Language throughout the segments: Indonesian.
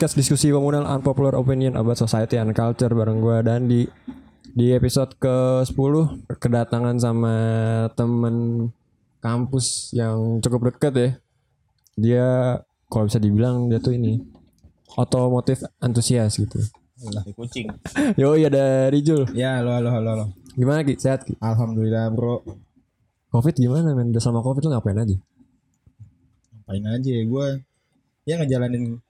podcast diskusi komunal unpopular opinion about society and culture bareng gue dan di di episode ke-10 kedatangan sama temen kampus yang cukup deket ya. Dia kalau bisa dibilang dia tuh ini otomotif antusias gitu. Lah kucing. Yo ya dari Jul. Ya halo halo halo halo. Gimana Ki? Sehat Ki? Alhamdulillah bro. Covid gimana men? Udah sama Covid lu ngapain aja? Ngapain aja ya gue. Ya ngejalanin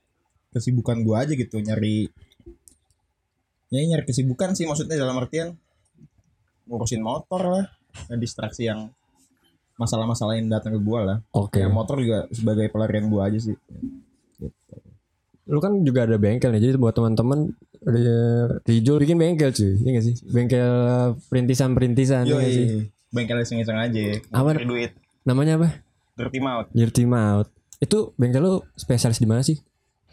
kesibukan gue aja gitu nyari. Ya nyari kesibukan sih maksudnya dalam artian ngurusin motor lah. Dan distraksi yang masalah-masalah yang datang ke gue lah. Oke. Ya motor juga sebagai pelarian gue aja sih. Gitu. Lu kan juga ada bengkel nih. Jadi buat teman-teman Rijul bikin bengkel cuy. Iya gak sih? Bengkel perintisan-perintisan iya gak sih? Bengkel iseng-iseng aja. Apa? Duit. Namanya apa? Dirty mouth. Dirty Mouth. Itu bengkel lu spesialis di mana sih?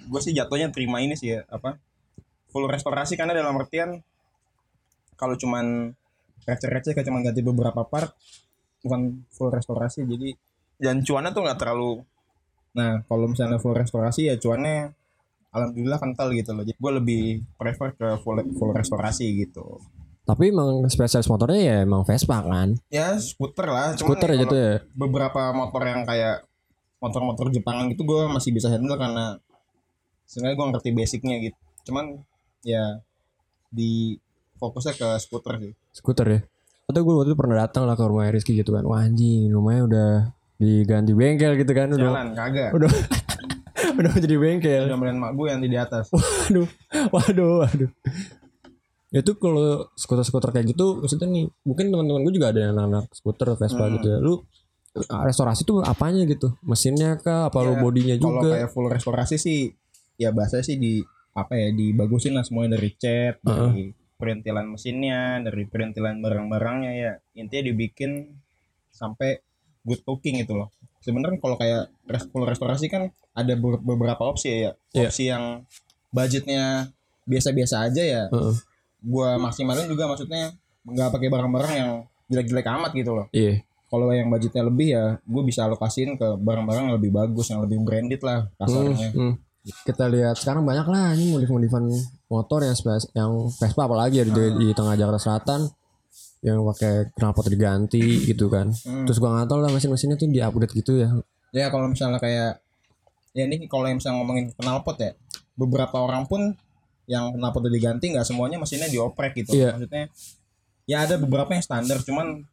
Gue sih jatuhnya terima ini sih ya apa full restorasi karena dalam artian kalau cuman receh-receh kayak cuman ganti beberapa part bukan full restorasi jadi dan cuannya tuh nggak terlalu nah kalau misalnya full restorasi ya cuannya alhamdulillah kental gitu loh jadi gue lebih prefer ke full full restorasi gitu Tapi emang spesialis motornya ya emang Vespa kan? ya skuter lah cuman Skuter ya aja tuh kalau ya. beberapa motor yang kayak motor-motor Jepangan gitu gue masih bisa handle karena sebenarnya gue ngerti basicnya gitu cuman ya di fokusnya ke skuter sih Skuter ya. Atau gue waktu itu pernah datang lah ke rumah Rizky gitu kan. Wah anjing rumahnya udah diganti bengkel gitu kan. Udah jalan kagak udah udah jadi bengkel. udah melihat mak gue yang di atas Waduh, waduh, waduh. Itu kalau skuter-skuter kayak gitu, maksudnya nih, mungkin teman-teman gue juga ada yang anak skuter Vespa Hmm. gitu ya. Lu restorasi tuh apanya gitu? Mesinnya kah? Apa lu Ya, bodinya kalau juga? kayak full restorasi sih ya bahasa sih di apa ya dibagusin lah semuanya dari cat dari perintilan mesinnya dari perintilan barang-barangnya ya intinya dibikin sampai good looking itu loh sebenarnya kalau kayak full restorasi kan ada ber- beberapa opsi ya Iya. opsi yang budgetnya biasa-biasa aja ya Heeh. gua maksimalin juga maksudnya nggak pakai barang-barang yang jelek-jelek amat gitu loh Iya. kalau yang budgetnya lebih ya gue bisa alokasiin ke barang-barang yang lebih bagus yang lebih branded lah kasarnya Hmm, hmm. Kita lihat sekarang banyak lah ini modif-modifan motor yang spes- yang Vespa apalagi ya di, di tengah Jakarta Selatan yang pakai knalpot diganti gitu kan. Hmm. Terus gua nggak tahu lah mesin-mesinnya tuh di-upgrade gitu ya. ya kalau misalnya kayak ya ini kalau yang misalnya ngomongin knalpot ya beberapa orang pun yang knalpot udah diganti nggak semuanya mesinnya dioprek gitu Iya. maksudnya ya ada beberapa yang standar cuman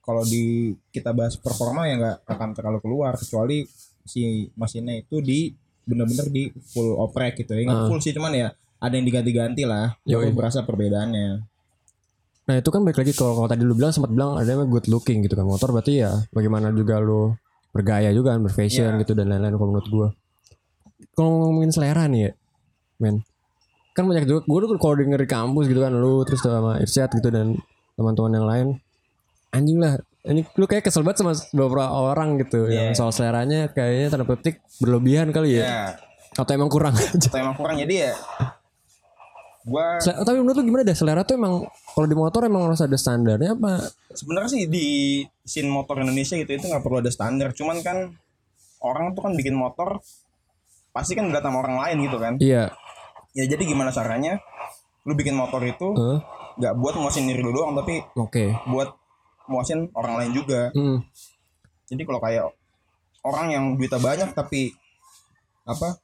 kalau di kita bahas performa ya nggak akan terlalu keluar kecuali si mesinnya itu di bener-bener di full oprek gitu ya nggak Ah. full sih cuman ya ada yang diganti-ganti lah Yoi. berasa perbedaannya Nah itu kan balik lagi kalau kalau tadi lu bilang sempat bilang ada yang good looking gitu kan motor berarti ya bagaimana juga lu bergaya juga kan berfashion Iya. gitu dan lain-lain kalau menurut gua. Kalau ngomongin selera nih ya, men, kan banyak juga gua tuh kalau denger di kampus gitu kan lu terus sama Irsyad gitu dan teman-teman yang lain, anjing lah. Ini lu kayak kesel banget sama beberapa orang gitu yang Iya. soal seleranya kayaknya tanda petik berlebihan kali ya, ya atau emang kurang aja. atau emang kurang jadi ya gua Sel- tapi menurut lu gimana deh selera tuh emang kalau di motor emang harus ada standarnya apa? sebenarnya sih di scene motor Indonesia gitu itu nggak perlu ada standar cuman kan orang tuh kan bikin motor pasti kan dilihat sama orang lain gitu kan Iya. ya jadi gimana caranya lu bikin motor itu nggak buat muasin diri lu doang tapi Oke. buat muasin orang lain juga Hmm. jadi kalau kayak orang yang duitnya banyak tapi apa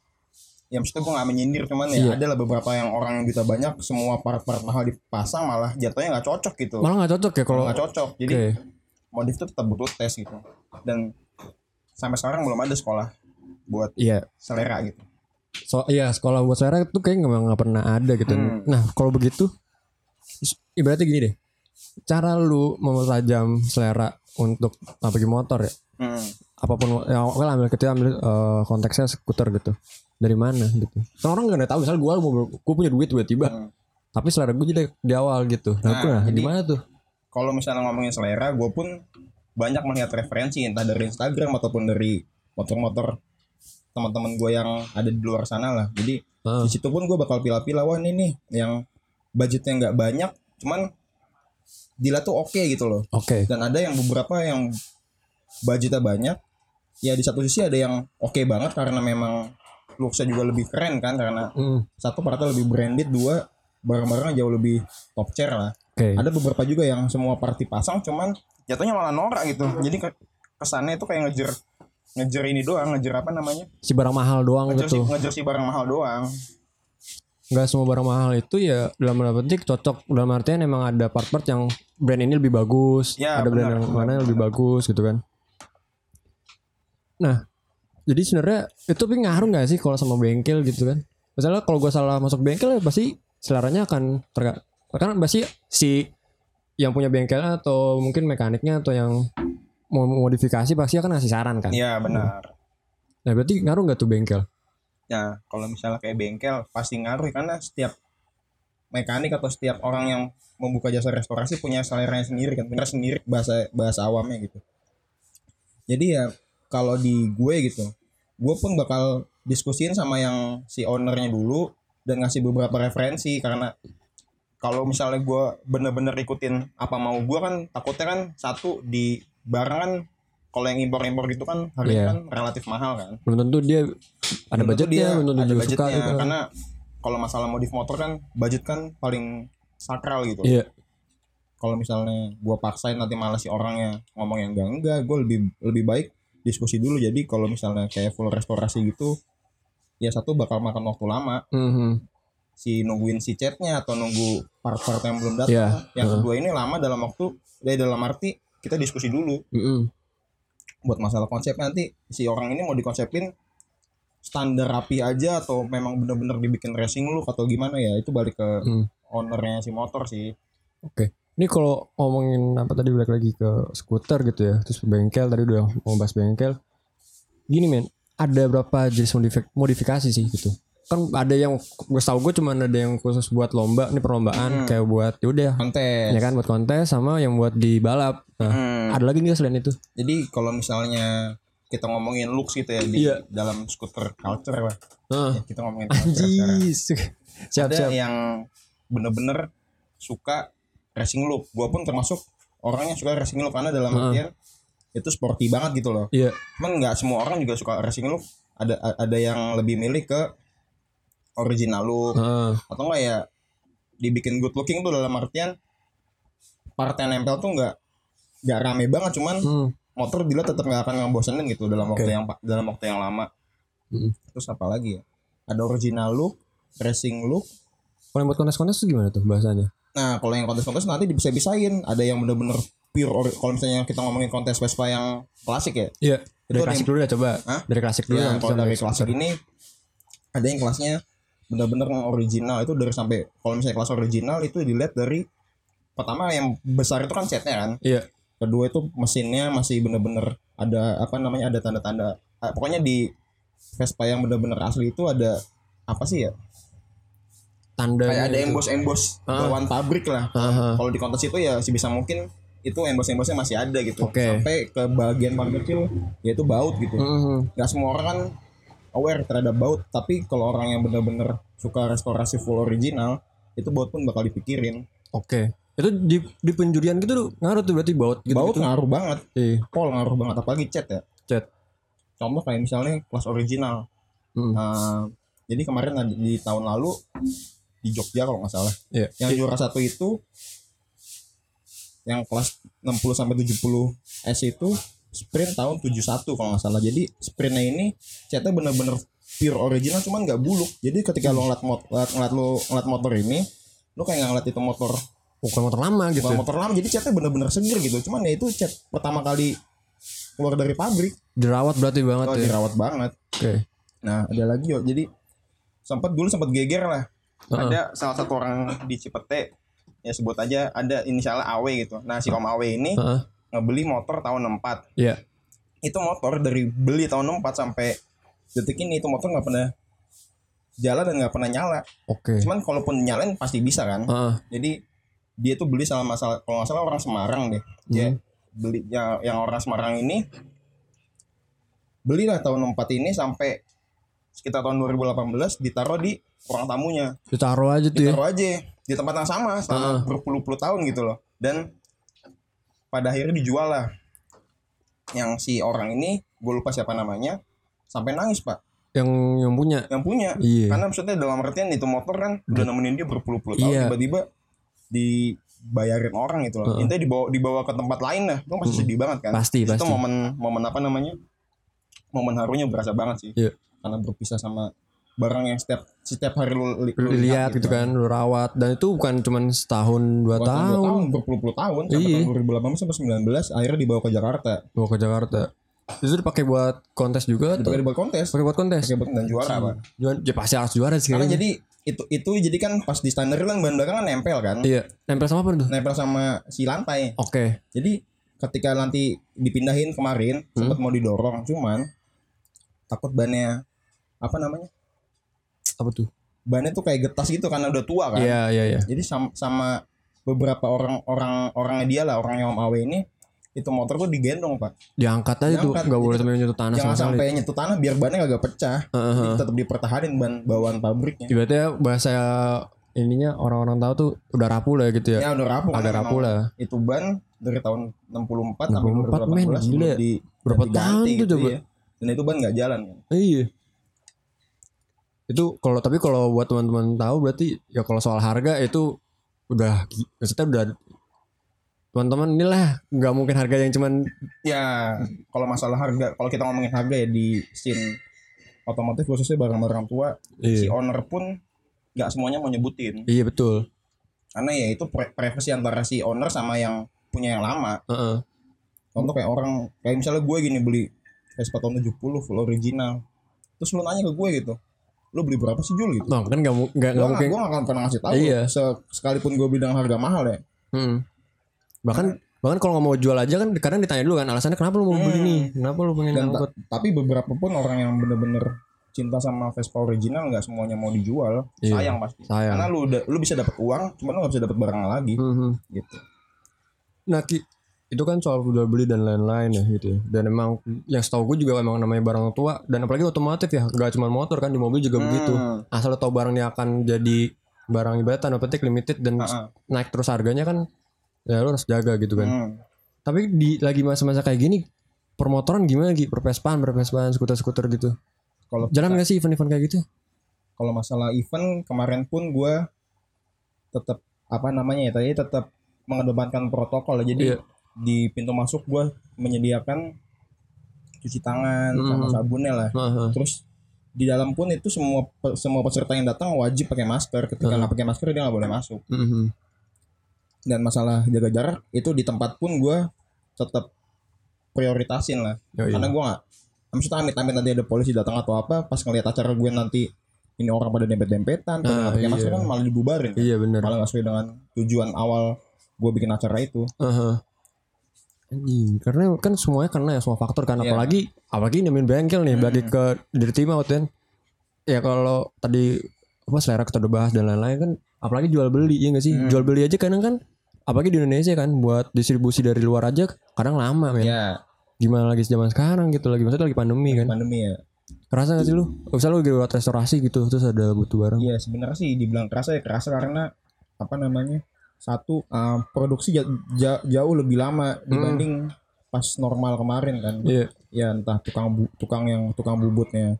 ya maksudnya gue nggak menyindir cuman ya Iya. ada lah beberapa yang orang yang duitnya banyak semua part-part mahal dipasang malah jatuhnya nggak cocok gitu Malah nggak cocok ya kalau nggak cocok jadi Oke. modif itu tetap butuh tes gitu dan sampai sekarang belum ada sekolah buat Iya. selera gitu So iya sekolah buat selera itu kayak nggak pernah ada gitu. Hmm. Nah kalau begitu ibaratnya gini deh. Cara lu mempertajam selera untuk apa motor ya. hmm. Apa pun ya well, ambil kita ambil eh, konteksnya skuter gitu. Dari mana gitu. Kan orang nggak tahu misalnya gue mau gue punya duit tiba-tiba. Hmm. Tapi selera gue jadi di awal gitu. Nah, Nah, nah, jadi- gimana tuh? kalau misalnya ngomongin selera gue pun banyak melihat referensi entah dari Instagram ataupun dari motor-motor teman-teman gue yang ada di luar sana lah jadi Ah. di situ pun gue bakal pilih-pilih wah ini nih yang budgetnya nggak banyak cuman dila tuh oke gitu loh Oke. dan ada yang beberapa yang budgetnya banyak ya di satu sisi ada yang oke banget karena memang looksnya juga lebih keren kan karena Hmm. satu partnya lebih branded dua barang-barangnya jauh lebih top chair lah Oke. ada beberapa juga yang semua party pasang cuman jatuhnya malah norak gitu jadi ke- kesannya itu kayak ngejer ngejer ini doang ngejer apa namanya Si barang mahal doang ngejer si, gitu. ngejer si barang mahal doang Nggak semua barang mahal itu ya dalam tanda petik cocok dalam artian emang ada part-part yang brand ini lebih bagus, Ya, ada brand benar, yang benar, mana yang lebih bagus gitu kan. Nah, jadi sebenarnya itu tapi ngaruh nggak sih kalau sama bengkel gitu kan? Misalnya kalau gue salah masuk bengkel ya pasti seleranya akan terga karena pasti si yang punya bengkelnya atau mungkin mekaniknya atau yang mau modifikasi pasti akan ngasih saran kan. iya benar Nah berarti ngaruh nggak tuh bengkel? Ya kalau misalnya kayak bengkel pasti ngaruh karena setiap mekanik atau setiap orang yang membuka jasa restorasi punya seleranya sendiri kan punya sendiri bahasa bahasa awamnya gitu. Jadi ya kalau di gue gitu gue pun bakal diskusiin sama yang si ownernya dulu dan ngasih beberapa referensi karena kalau misalnya gue bener-bener ikutin apa mau gue kan takutnya kan satu di barang kan kalau yang impor-impor gitu kan harganya Iya. kan relatif mahal kan Belum tentu dia ada Belum tentu budgetnya, belum tentu ada juga budgetnya, suka gitu. karena kalau masalah modif motor kan budget kan paling sakral gitu Iya. kalau misalnya gua paksain nanti malah si orangnya ngomong yang enggak enggak gue lebih lebih baik diskusi dulu jadi kalau misalnya kayak full restorasi gitu ya satu bakal makan waktu lama Mhm. si nungguin si chatnya atau nunggu part-part yang belum datang Iya. yang kedua ini lama dalam waktu dari dalam arti kita diskusi dulu Mhm. Buat masalah konsep nanti si orang ini mau dikonsepin standar rapi aja atau memang bener-bener dibikin racing look atau gimana ya itu balik ke Hmm. ownernya si motor sih Oke. Ini kalau ngomongin apa tadi balik lagi ke skuter gitu ya, terus bengkel tadi udah mau bahas bengkel. Gini men, ada berapa jenis modifik- modifikasi sih gitu? Kan ada yang gue tau gue cuma ada yang khusus buat lomba, ini perlombaan Hmm. kayak buat yaudah kontes ya kan buat kontes sama yang buat di balap. Nah, Hmm. ada lagi nggak selain itu? jadi kalau misalnya kita ngomongin looks gitu ya di Iya. dalam skuter culture lah Heeh. ya, kita ngomongin. Anjis. siap ada siap. yang bener-bener suka racing look gua pun termasuk orang yang suka racing look karena dalam Heeh. artian itu sporty banget gitu loh Iya. cuman nggak semua orang juga suka racing look ada ada yang lebih milih ke original look Heeh. atau enggak ya dibikin good looking tuh dalam artian part yang nempel tuh nggak nggak rame banget cuman Hmm. motor dilihat tetap nggak akan ngebosenin gitu dalam waktu Oke. yang dalam waktu yang lama Mm. terus apa lagi ya ada original look racing look Kalau yang buat kontes-kontes tuh gimana tuh bahasanya? nah kalau yang kontes-kontes nanti bisa bisain ada yang bener-bener pure kalau misalnya kita ngomongin kontes Vespa yang klasik ya Iya. Dari klasik dulu ya coba. Hah? Dari klasik dulu. ya kalau dari klasik ini ada yang kelasnya bener-bener yang original itu dari sampai kalau misalnya kelas original itu dilihat dari pertama yang besar itu kan setnya kan Iya. kedua itu mesinnya masih bener-bener ada apa namanya ada tanda-tanda ah, pokoknya di Vespa yang bener-bener asli itu ada apa sih ya Tanda. kayak ada embos-embos Ah. bawaan pabrik lah Aha. kalau di kontes itu ya sebisa mungkin itu embos-embosnya masih ada gitu Oke. sampai ke bagian paling kecil yaitu baut gitu Mhm. nggak semua orang kan aware terhadap baut tapi kalau orang yang bener-bener suka restorasi full original itu baut pun bakal dipikirin Oke. Itu di di penjurian gitu ngaruh tuh berarti baut gitu. baut ngaruh banget Iya. pol ngaruh banget apalagi cat ya Cat. contoh kayak misalnya kelas original Hmm. Nah, jadi kemarin di tahun lalu di Jogja kalau nggak salah Iya. yang juara satu itu yang kelas 60 sampai 70 S itu sprint tahun 71 kalau nggak salah jadi sprintnya ini catnya bener-bener pure original cuman nggak buluk jadi ketika lo ngeliat, mot ngeliat, ngeliat lo ngeliat motor ini lo kayak nggak ngeliat itu motor Bukan motor lama gitu. bukan motor lama jadi catnya bener-bener seger gitu cuman ya itu cat pertama kali keluar dari pabrik Dirawat berarti banget oh, ya. dirawat banget Oke. nah ada lagi yo jadi sempat dulu sempat geger lah Heeh. ada salah satu orang di Cipete ya sebut aja ada inisialnya AW gitu nah si Om AW ini Heeh. Ngebeli motor tahun 64 Iya. itu motor dari beli tahun 64 sampai detik ini itu motor nggak pernah jalan dan nggak pernah nyala Oke. cuman kalaupun nyalain pasti bisa kan Heeh. jadi dia tuh beli sama masalah kalau nggak salah orang Semarang deh dia Hmm. beli yang, yang orang Semarang ini belilah tahun 64 ini sampai sekitar tahun 2018 ditaruh di ruang tamunya Ditaruh aja tuh ya. ditaruh aja di tempat yang sama selama berpuluh-puluh tahun gitu loh dan pada akhirnya dijual lah yang si orang ini gue lupa siapa namanya sampai nangis pak yang yang punya. yang punya Iya. karena maksudnya dalam artian itu motor kan udah nemenin dia berpuluh-puluh tahun Iya. tiba-tiba dibayarin orang gitu loh Heeh. intinya dibawa dibawa ke tempat lain lah itu pasti sedih banget kan Pasti, itu pasti. momen momen apa namanya momen harunya berasa banget sih Iya. karena berpisah sama barang yang setiap setiap hari lu, li- Lu lihat gitu kan, lu rawat dan itu bukan cuman setahun dua Bukan dua tahun. tahun berpuluh-puluh tahun sampai Iya. tahun 2018 sampai 19 akhirnya dibawa ke Jakarta Bawa ke Jakarta. Itu dipakai buat kontes juga atau dipakai buat kontes pakai buat kontes? pakai buat dan juara pak Juara, ya pasti harus juara sih karena jadi itu itu jadi kan pas di standar kan bahan bakar kan nempel kan Iya, nempel sama apa tuh? nempel sama si lantai Oke. Jadi ketika nanti dipindahin kemarin Hmm. sempat mau didorong cuman takut bannya apa namanya? Apa tuh? Bannya tuh kayak getas gitu karena udah tua kan. Iya, iya, iya. Jadi sama, sama beberapa orang orang orangnya dia lah orangnya Om Awe ini itu motor tuh digendong pak Diangkat aja tuh, Diangkat. nggak boleh sampai nyentuh tanah jangan sampai nyentuh tanah biar bannya kagak pecah. Jadi tetap dipertahanin ban bawaan pabriknya Ibaratnya bahasa ininya orang-orang tahu tuh udah rapuh lah gitu ya. ya udah rapuh Agak karena rapuh lah. itu ban dari tahun 64 sampai 64, men, 2018 gila. belum di Berapa tahun tuh gitu coba? ya. dan itu ban nggak jalan kan Iya. Itu kalau tapi kalau buat teman-teman tahu berarti ya kalau soal harga itu udah maksudnya udah teman-teman inilah nggak mungkin harga yang cuman Ya, kalau masalah harga, kalau kita ngomongin harga ya di scene otomotif khususnya barang-barang tua, si iya, owner pun nggak semuanya mau nyebutin. iya betul. Karena ya itu privasi antara si owner sama yang punya yang lama. Heeh. Contoh kayak orang, kayak misalnya gue gini beli Vespa tahun 70 full original. Terus lu nanya ke gue gitu, lu beli berapa sih Jul gitu? Nah, kan nggak nggak Gue nggak gak, mungkin. gua gak akan pernah ngasih tahu. Iya. Se- sekalipun gue beli dengan harga mahal ya. Hmm. Bahkan bahkan kalau nggak mau jual aja kan kadang ditanya dulu kan alasannya kenapa lu mau beli Hmm. nih? Kenapa lu pengen Dan ngangkut? ta- tapi beberapa pun orang yang bener-bener cinta sama Vespa original nggak semuanya mau dijual. Iya. Sayang pasti. Sayang. Karena lu udah lu bisa dapat uang, cuman lu gak bisa dapat barang lagi Mhm. gitu. Nah, Ki, itu kan soal jual beli dan lain-lain ya gitu ya. Dan emang yang setahu gue juga emang namanya barang tua dan apalagi otomotif ya, gak cuma motor kan di mobil juga begitu. Hmm. Asal lo tahu barangnya akan jadi barang ibarat tanda petik limited dan Ah, ah. naik terus harganya kan ya lo harus jaga gitu kan. Hmm. Tapi di lagi masa-masa kayak gini permotoran gimana Ki? Perpespaan, perpespaan, skuter-skuter gitu. Kalau Jalan gak sih event-event kayak gitu? kalau masalah event kemarin pun gue tetap apa namanya ya tadi tetap mengedepankan protokol jadi Iya. Di pintu masuk gue menyediakan cuci tangan Hmm. sama sabunnya lah Heeh. terus di dalam pun itu semua semua peserta yang datang wajib pakai masker ketika Hmm. nggak pakai masker dia nggak boleh masuk Mhm. dan masalah jaga jarak itu di tempat pun gue tetap prioritasin lah Yoi. karena gue nggak maksudnya amit-amit nanti ada polisi datang atau apa pas ngeliat acara gue nanti ini orang pada dempet-dempetan pada Ah, pakai masker iya. kan malah dibubarin Iya bener. malah nggak sesuai dengan tujuan awal gue bikin acara itu Aha. Anjing, karena kan semuanya karena ya semua faktor kan. Iya. apalagi apalagi nemuin bengkel nih bagi ke dirty out kan. Ya kalau tadi apa selera kita udah bahas dan lain-lain kan apalagi jual beli ya nggak sih? Hmm. jual beli aja kadang kan apalagi di Indonesia kan buat distribusi dari luar aja kadang lama men. Ya gimana lagi zaman sekarang gitu lagi maksudnya lagi pandemi kan. pandemi ya. Kerasa gak sih lu? Misalnya lu lagi buat restorasi gitu terus ada butuh barang. Iya sebenarnya sih dibilang kerasa ya kerasa karena apa namanya satu uh, produksi ja- ja- jauh lebih lama dibanding pas normal kemarin kan. Iya. Ya entah tukang bu- tukang yang tukang bubutnya.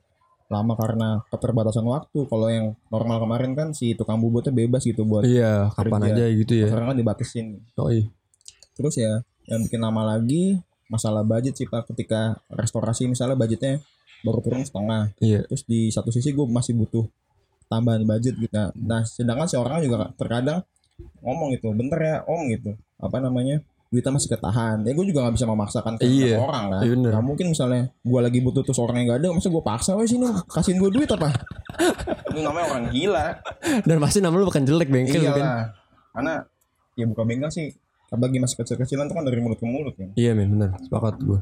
Lama karena keterbatasan waktu. Kalau yang normal kemarin kan si tukang bubutnya bebas gitu buat iya kapan Kerja. aja gitu ya. Sekarang kan dibatasin. Oh iya. Terus ya yang bikin lama lagi masalah budget sih pak. Ketika restorasi misalnya budgetnya baru turun setengah. Iya. Terus di satu sisi gue masih butuh tambahan budget gitu. Nah, nah sedangkan si orang juga terkadang ngomong gitu bentar ya om gitu. Apa namanya? Duitnya masih ketahan. Ya gue juga nggak bisa memaksakan ke Iya, orang kan iya bener. Nggak mungkin misalnya gue lagi butuh terus orangnya nggak ada masa gue paksa wes sini kasihin gue duit apa? Itu namanya orang gila. Dan pasti nama lu bukan jelek bengkel iya kan? Lah karena ya buka bengkel sih. Bagi masih kecil-kecilan itu kan dari mulut ke mulut kan? Iya men bener. Sepakat gue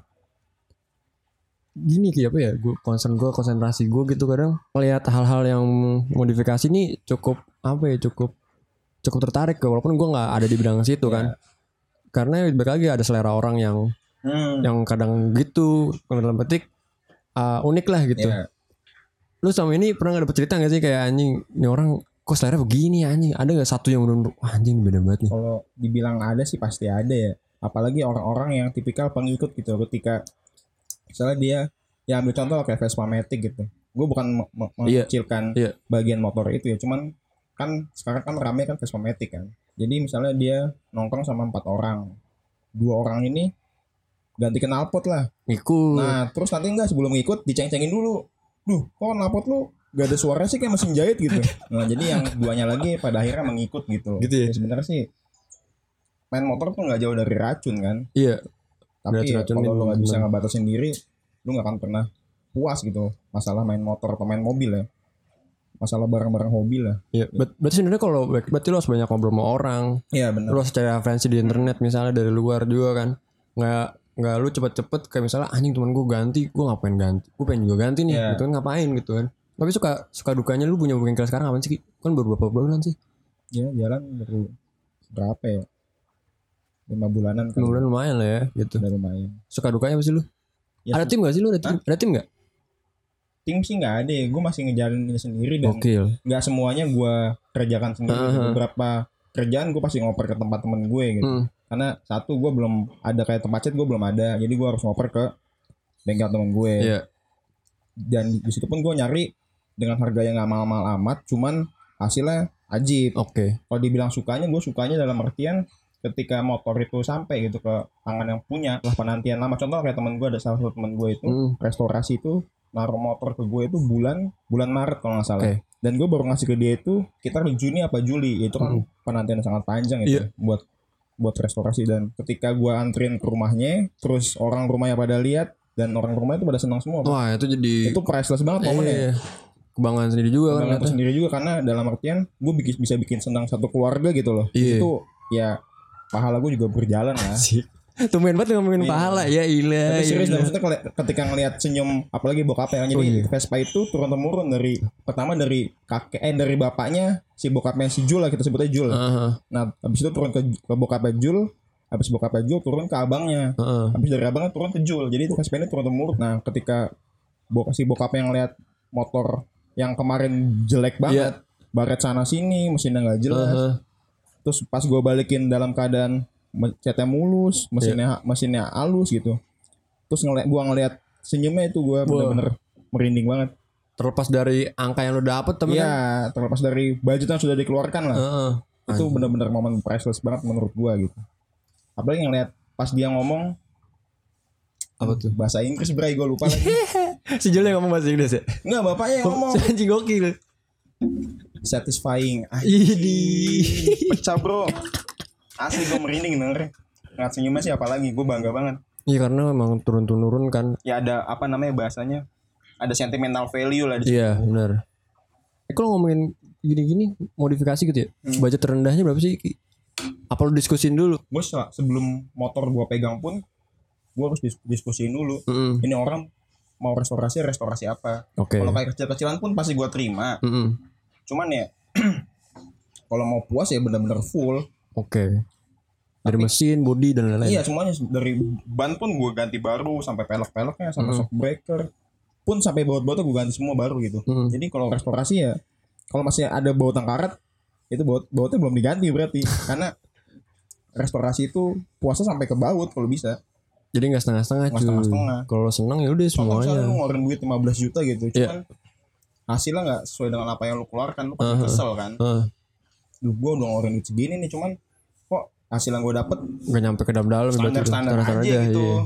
Gini kayak apa ya? Gue concern gue konsentrasi gue gitu kadang. Melihat hal-hal yang modifikasi ini cukup apa ya cukup cukup tertarik ke walaupun gue nggak ada di bidang situ kan. Karena balik lagi ada selera orang yang hmm. yang kadang gitu dalam petik uh, unik lah gitu. Ya lu sama ini pernah gak dapet cerita gak sih kayak anjing ini orang kok selera begini anjing? Ada gak satu yang bener anjing beda banget nih. Kalau dibilang ada sih pasti ada ya. Apalagi orang-orang yang tipikal pengikut gitu ketika misalnya dia ya ambil contoh kayak Vespa Matic gitu. Gue bukan Iya. mengecilkan Iya. bagian motor itu ya cuman kan sekarang kan rame kan Vespa Matic kan. Jadi misalnya dia nongkrong sama empat orang. Dua orang ini ganti knalpot lah. Ikut. nah terus nanti enggak sebelum ngikut diceng-cengin dulu. Duh kok knalpot lu? Gak ada suara sih kayak mesin jahit gitu. Nah jadi yang duanya lagi pada akhirnya mengikut gitu Gitu ya? sebenarnya sih main motor tuh nggak jauh dari racun kan. Iya. tapi ya, kalau lu nggak bisa ngebatasin diri lu nggak akan pernah puas gitu masalah main motor atau main mobil ya masalah barang-barang hobi lah Iya. Ber- berarti sebenarnya kalau berarti lo harus banyak ngobrol sama orang. iya benar Lo harus cari referensi di internet misalnya dari luar juga kan. Nggak nggak lu cepet-cepet kayak misalnya anjing teman gue ganti, gue ngapain ganti? Gue pengen juga ganti nih, Iya. gitu kan ngapain gitu kan. Tapi suka suka dukanya lu punya bengkel sekarang apa sih? Kan baru beberapa bulan sih. ya jalan baru berapa ya lima bulanan kan Lima bulan lumayan lah ya gitu. udah lumayan Suka dukanya apa sih lu? Ya, ada tim gak sih lu? Ada tim, ada tim gak? Tim sih nggak ada ya gue masih ngejalanin ini sendiri dan nggak semuanya gue kerjakan sendiri Aha. beberapa kerjaan gue pasti ngoper ke tempat temen gue gitu Hmm. karena satu gue belum ada kayak tempat cat gue belum ada jadi gue harus ngoper ke bengkel temen gue Iya. dan di situ pun gue nyari dengan harga yang nggak mahal-mahal amat cuman hasilnya ajib Oke. kalau dibilang sukanya gue sukanya dalam artian ketika motor itu sampai gitu ke tangan yang punya lah penantian lama contoh kayak temen gue ada salah satu temen gue itu Hmm. restorasi itu naruh motor ke gue itu bulan bulan Maret kalau nggak salah Oke. dan gue baru ngasih ke dia itu kita Juni apa Juli itu kan penantian yang sangat panjang itu Iya. buat buat restorasi dan ketika gue anterin ke rumahnya terus orang rumahnya pada lihat dan orang rumahnya itu pada senang semua Wah itu jadi itu priceless banget momennya Iya. Kebanggaan sendiri juga kan. Kebanggaan ternyata. sendiri juga karena dalam artian gue bikin, bisa bikin senang satu keluarga gitu loh Iya. itu ya pahala gue juga berjalan lah Asik. Tumben banget ngomongin Iya. pahala ya ilah. tapi serius ilah. dah, maksudnya ketika ngelihat senyum apalagi bokapnya kan jadi Oh, iya. Vespa itu turun temurun dari pertama dari kakek eh dari bapaknya si bokapnya si Jul lah kita sebutnya Jul Heeh. nah habis itu turun ke, ke bokapnya Jul habis bokapnya Jul turun ke abangnya Heeh. habis dari abangnya turun ke Jul jadi itu Vespa ini turun temurun nah ketika bok si bokapnya ngelihat motor yang kemarin jelek banget baret sana sini mesinnya nggak jelas Heeh. terus pas gue balikin dalam keadaan catnya mulus mesinnya mesinnya halus gitu terus ngeliat gua ngeliat senyumnya itu gua bener-bener merinding banget Terlepas dari angka yang lu dapet temen kan. Iya terlepas dari budget yang sudah dikeluarkan lah Heeh. itu bener-bener momen priceless banget menurut gua gitu apalagi ngeliat pas dia ngomong Apa tuh? bahasa Inggris bray gue lupa lagi Si Jul yang ngomong bahasa Inggris ya? nggak bapaknya yang ngomong Si anjing gokil. satisfying Ah, Idi. pecah bro asli gue merinding denger ngeliat senyumnya sih apalagi gue bangga banget Iya karena memang turun-turun kan. ya ada apa namanya bahasanya ada sentimental value lah di situ. Iya benar. Eh kalau ngomongin gini-gini modifikasi gitu ya. Hmm. Budget terendahnya berapa sih? Apa lu diskusin dulu? gue se- sebelum motor gue pegang pun gue harus dis- diskusiin dulu Heeh. ini orang mau restorasi restorasi apa Oke. kalau kayak kecil-kecilan pun pasti gue terima Heeh. cuman ya kalau mau puas ya bener-bener full Oke. Dari mesin, body dan lain-lain. iya semuanya dari ban pun gue ganti baru sampai pelek-peleknya sampai shock breaker pun sampai baut-bautnya gue ganti semua baru gitu Mm. jadi kalau restorasi ya kalau masih ada baut yang karet itu baut bautnya belum diganti berarti karena restorasi itu puasnya sampai ke baut kalau bisa Jadi nggak setengah-setengah cuy. setengah-setengah. Kalau seneng ya udah semuanya. lu ngeluarin duit 15 juta gitu Iya. cuman hasilnya nggak sesuai dengan apa yang lu keluarkan lu pasti Uh-huh. kesel kan Heeh. Duh gue udah ngeluarin duit segini nih cuman hasil yang gue dapet Nggak nyampe ke dalam-dalam berarti tuh. standar-standar aja, Standar-standar gitu iya.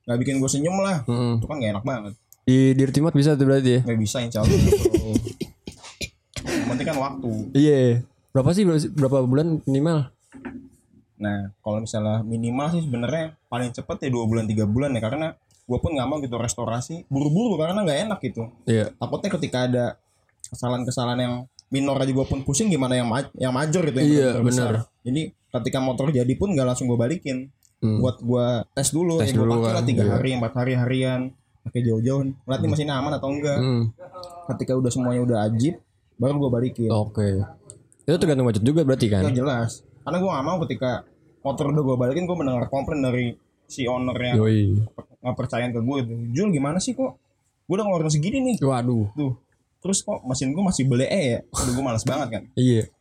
nggak bikin gue senyum lah Heeh. itu kan gak enak banget Di Dirtimat bisa tuh berarti ya. nggak bisa insya Allah penting kan waktu Iya. Berapa sih berapa- bulan minimal? nah kalau misalnya minimal sih sebenarnya paling cepet ya dua bulan tiga bulan ya karena gue pun nggak mau gitu restorasi buru-buru karena nggak enak gitu Iya. takutnya ketika ada kesalahan-kesalahan yang minor aja gue pun pusing gimana yang ma- yang major gitu yang Iya, besar. benar. jadi ketika motor jadi pun gak langsung gue balikin Hmm. buat gue tes dulu Tes ya gue dulu pakai lah kan, tiga iya. hari empat hari harian pakai jauh-jauh ngeliat nih mesinnya aman atau enggak Hmm. ketika udah semuanya udah ajib baru gue balikin Oke. Itu tergantung budget juga berarti kan? yang jelas karena gue gak mau ketika motor udah gue balikin gue mendengar komplain dari si ownernya Yoi. nggak percayaan ke gue Jul gimana sih kok gue udah ngeluarin segini nih Waduh. tuh terus kok mesin gue masih bele ya udah gue males banget kan Iya.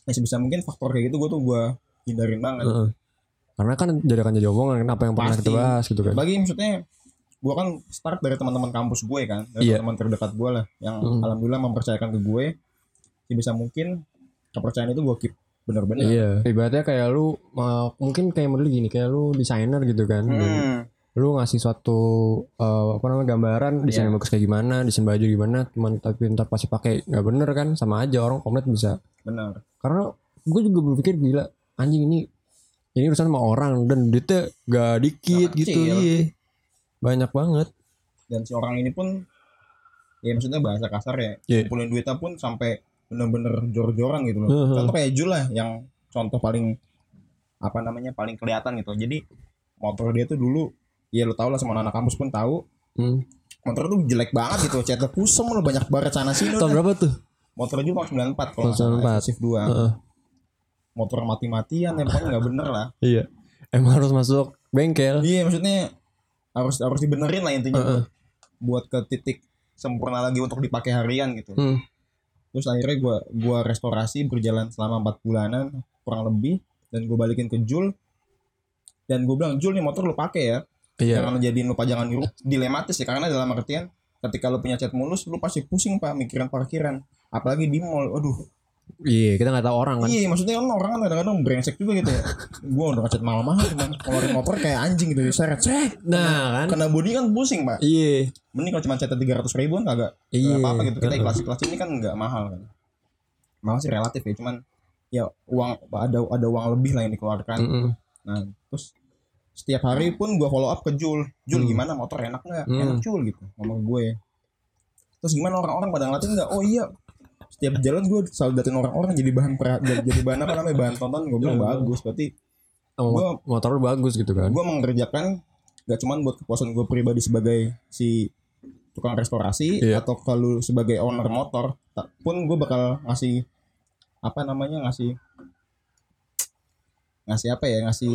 ya sebisa mungkin faktor kayak gitu gue tuh gue hindarin banget Heeh. Karena kan jadi akan jadi omongan kan apa yang pernah Pasti. kita bahas gitu kan. bagi maksudnya gue kan start dari teman-teman kampus gue kan dari Iya. teman terdekat gue lah yang Hmm. alhamdulillah mempercayakan ke gue sebisa mungkin kepercayaan itu gue keep bener-bener Iya. Ibaratnya kayak lu uh, mungkin kayak model gini, kayak lu desainer gitu kan. Hmm. Lu ngasih suatu uh, apa namanya gambaran desain Iya. yang bagus kayak gimana, desain baju gimana, cuman tapi ntar pasti pakai nggak bener kan, sama aja orang komplain bisa. bener Karena gue juga berpikir gila, anjing ini ini urusan sama orang dan duitnya gak dikit gitu, kecil. iya. Banyak banget. dan si orang ini pun ya maksudnya bahasa kasar ya Iya. kumpulin duitnya pun sampai bener-bener jor-joran gitu loh Heeh. contoh kayak Jul lah yang contoh paling apa namanya paling kelihatan gitu jadi motor dia tuh dulu ya lo tau lah semua anak kampus pun tahu Hmm. motor tuh jelek banget gitu catnya kusem lo banyak banget sana sini Tahun berapa tuh? motor Jul tahun 94 kalau nggak Tahun salah 94. Shift 2 Heeh. Motor mati-matian ya pokoknya nggak bener lah Iya. Emang harus masuk bengkel. iya maksudnya harus harus dibenerin lah intinya Heeh. buat, buat ke titik sempurna lagi untuk dipakai harian gitu Hmm. terus akhirnya gua gua restorasi berjalan selama empat bulanan kurang lebih dan gue balikin ke Jul dan gue bilang Jul nih motor lu pakai ya Iya. jangan jadiin lu pajangan ru- dilematis ya karena dalam artian ketika lu punya cat mulus lu pasti pusing pak mikirin parkiran apalagi di mall aduh Iya, kita nggak tahu orang kan. iya maksudnya kan orang kan kadang-kadang brengsek juga gitu ya. Gue udah ngecat mahal-mahal cuman keluarin motor kayak anjing gitu seret seret Nah, kan. kena body kan pusing pak. Iya. mending kalau cuma tiga ratus ribuan kagak Iya. Gak apa-apa gitu. Kita kelas kelas ini kan nggak mahal kan? Mahal sih relatif ya cuman ya uang ada ada uang lebih lah yang dikeluarkan. Mm-mm. nah terus setiap hari pun gua follow up ke Jul. Jul Hmm. gimana? Motor enak nggak? Hmm. enak Jul gitu ngomong gue. Terus gimana? Orang-orang pada ngeliatin nggak? Oh iya setiap jalan gue selalu datin orang-orang jadi bahan pera- jadi bahan apa namanya bahan tonton gue bilang Hmm. bagus berarti Oh, Gua- motor bagus gitu kan. gue mengerjakan gak cuman buat kepuasan gue pribadi sebagai si tukang restorasi Iya. atau kalau sebagai owner motor pun gue bakal ngasih apa namanya ngasih ngasih apa ya ngasih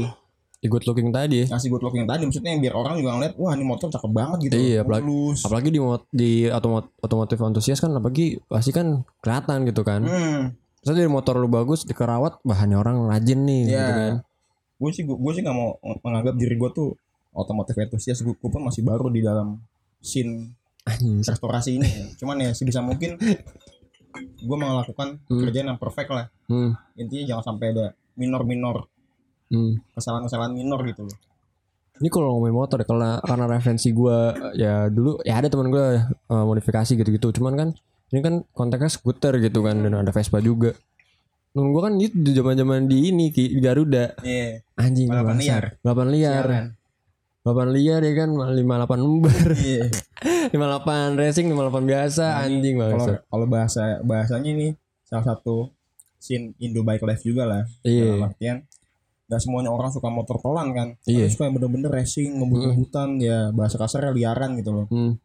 Good looking tadi. ya. ngasih good looking tadi maksudnya biar orang juga ngeliat wah ini motor cakep banget gitu Iya, apalagi- mulus Apalagi di mot- di otomotif, otomotif antusias kan apalagi pasti kan kelihatan gitu kan. hmm. Terus dari motor lu bagus dikerawat bahannya orang rajin nih Iya. gitu kan. gue sih gue sih nggak mau menganggap diri gue tuh otomotif entusias gue pun masih baru di dalam scene restorasi ini cuman ya sebisa mungkin gue melakukan Hmm. kerjaan yang perfect lah Hmm. intinya jangan sampai ada minor-minor Hmm. kesalahan-kesalahan minor gitu loh Ini kalau ngomongin motor ya, karena karena referensi gua ya dulu ya ada teman gua eh, modifikasi gitu-gitu. Cuman kan ini kan konteksnya skuter gitu kan dan ada Vespa juga. Nung gua kan itu di zaman-zaman di ini Ki, di Garuda. iya Anjing Balapan liar. Balapan liar. Balapan liar ya kan 58 lembar. iya 58 racing 58 biasa Nah, anjing kalau banget. kalau bahasa bahasanya ini salah satu scene Indo bike life juga lah Iya. dalam artian nggak semuanya orang suka motor pelan kan Iya. Ada suka yang bener-bener racing ngebut-ngebutan ya bahasa kasarnya liaran gitu loh Hmm.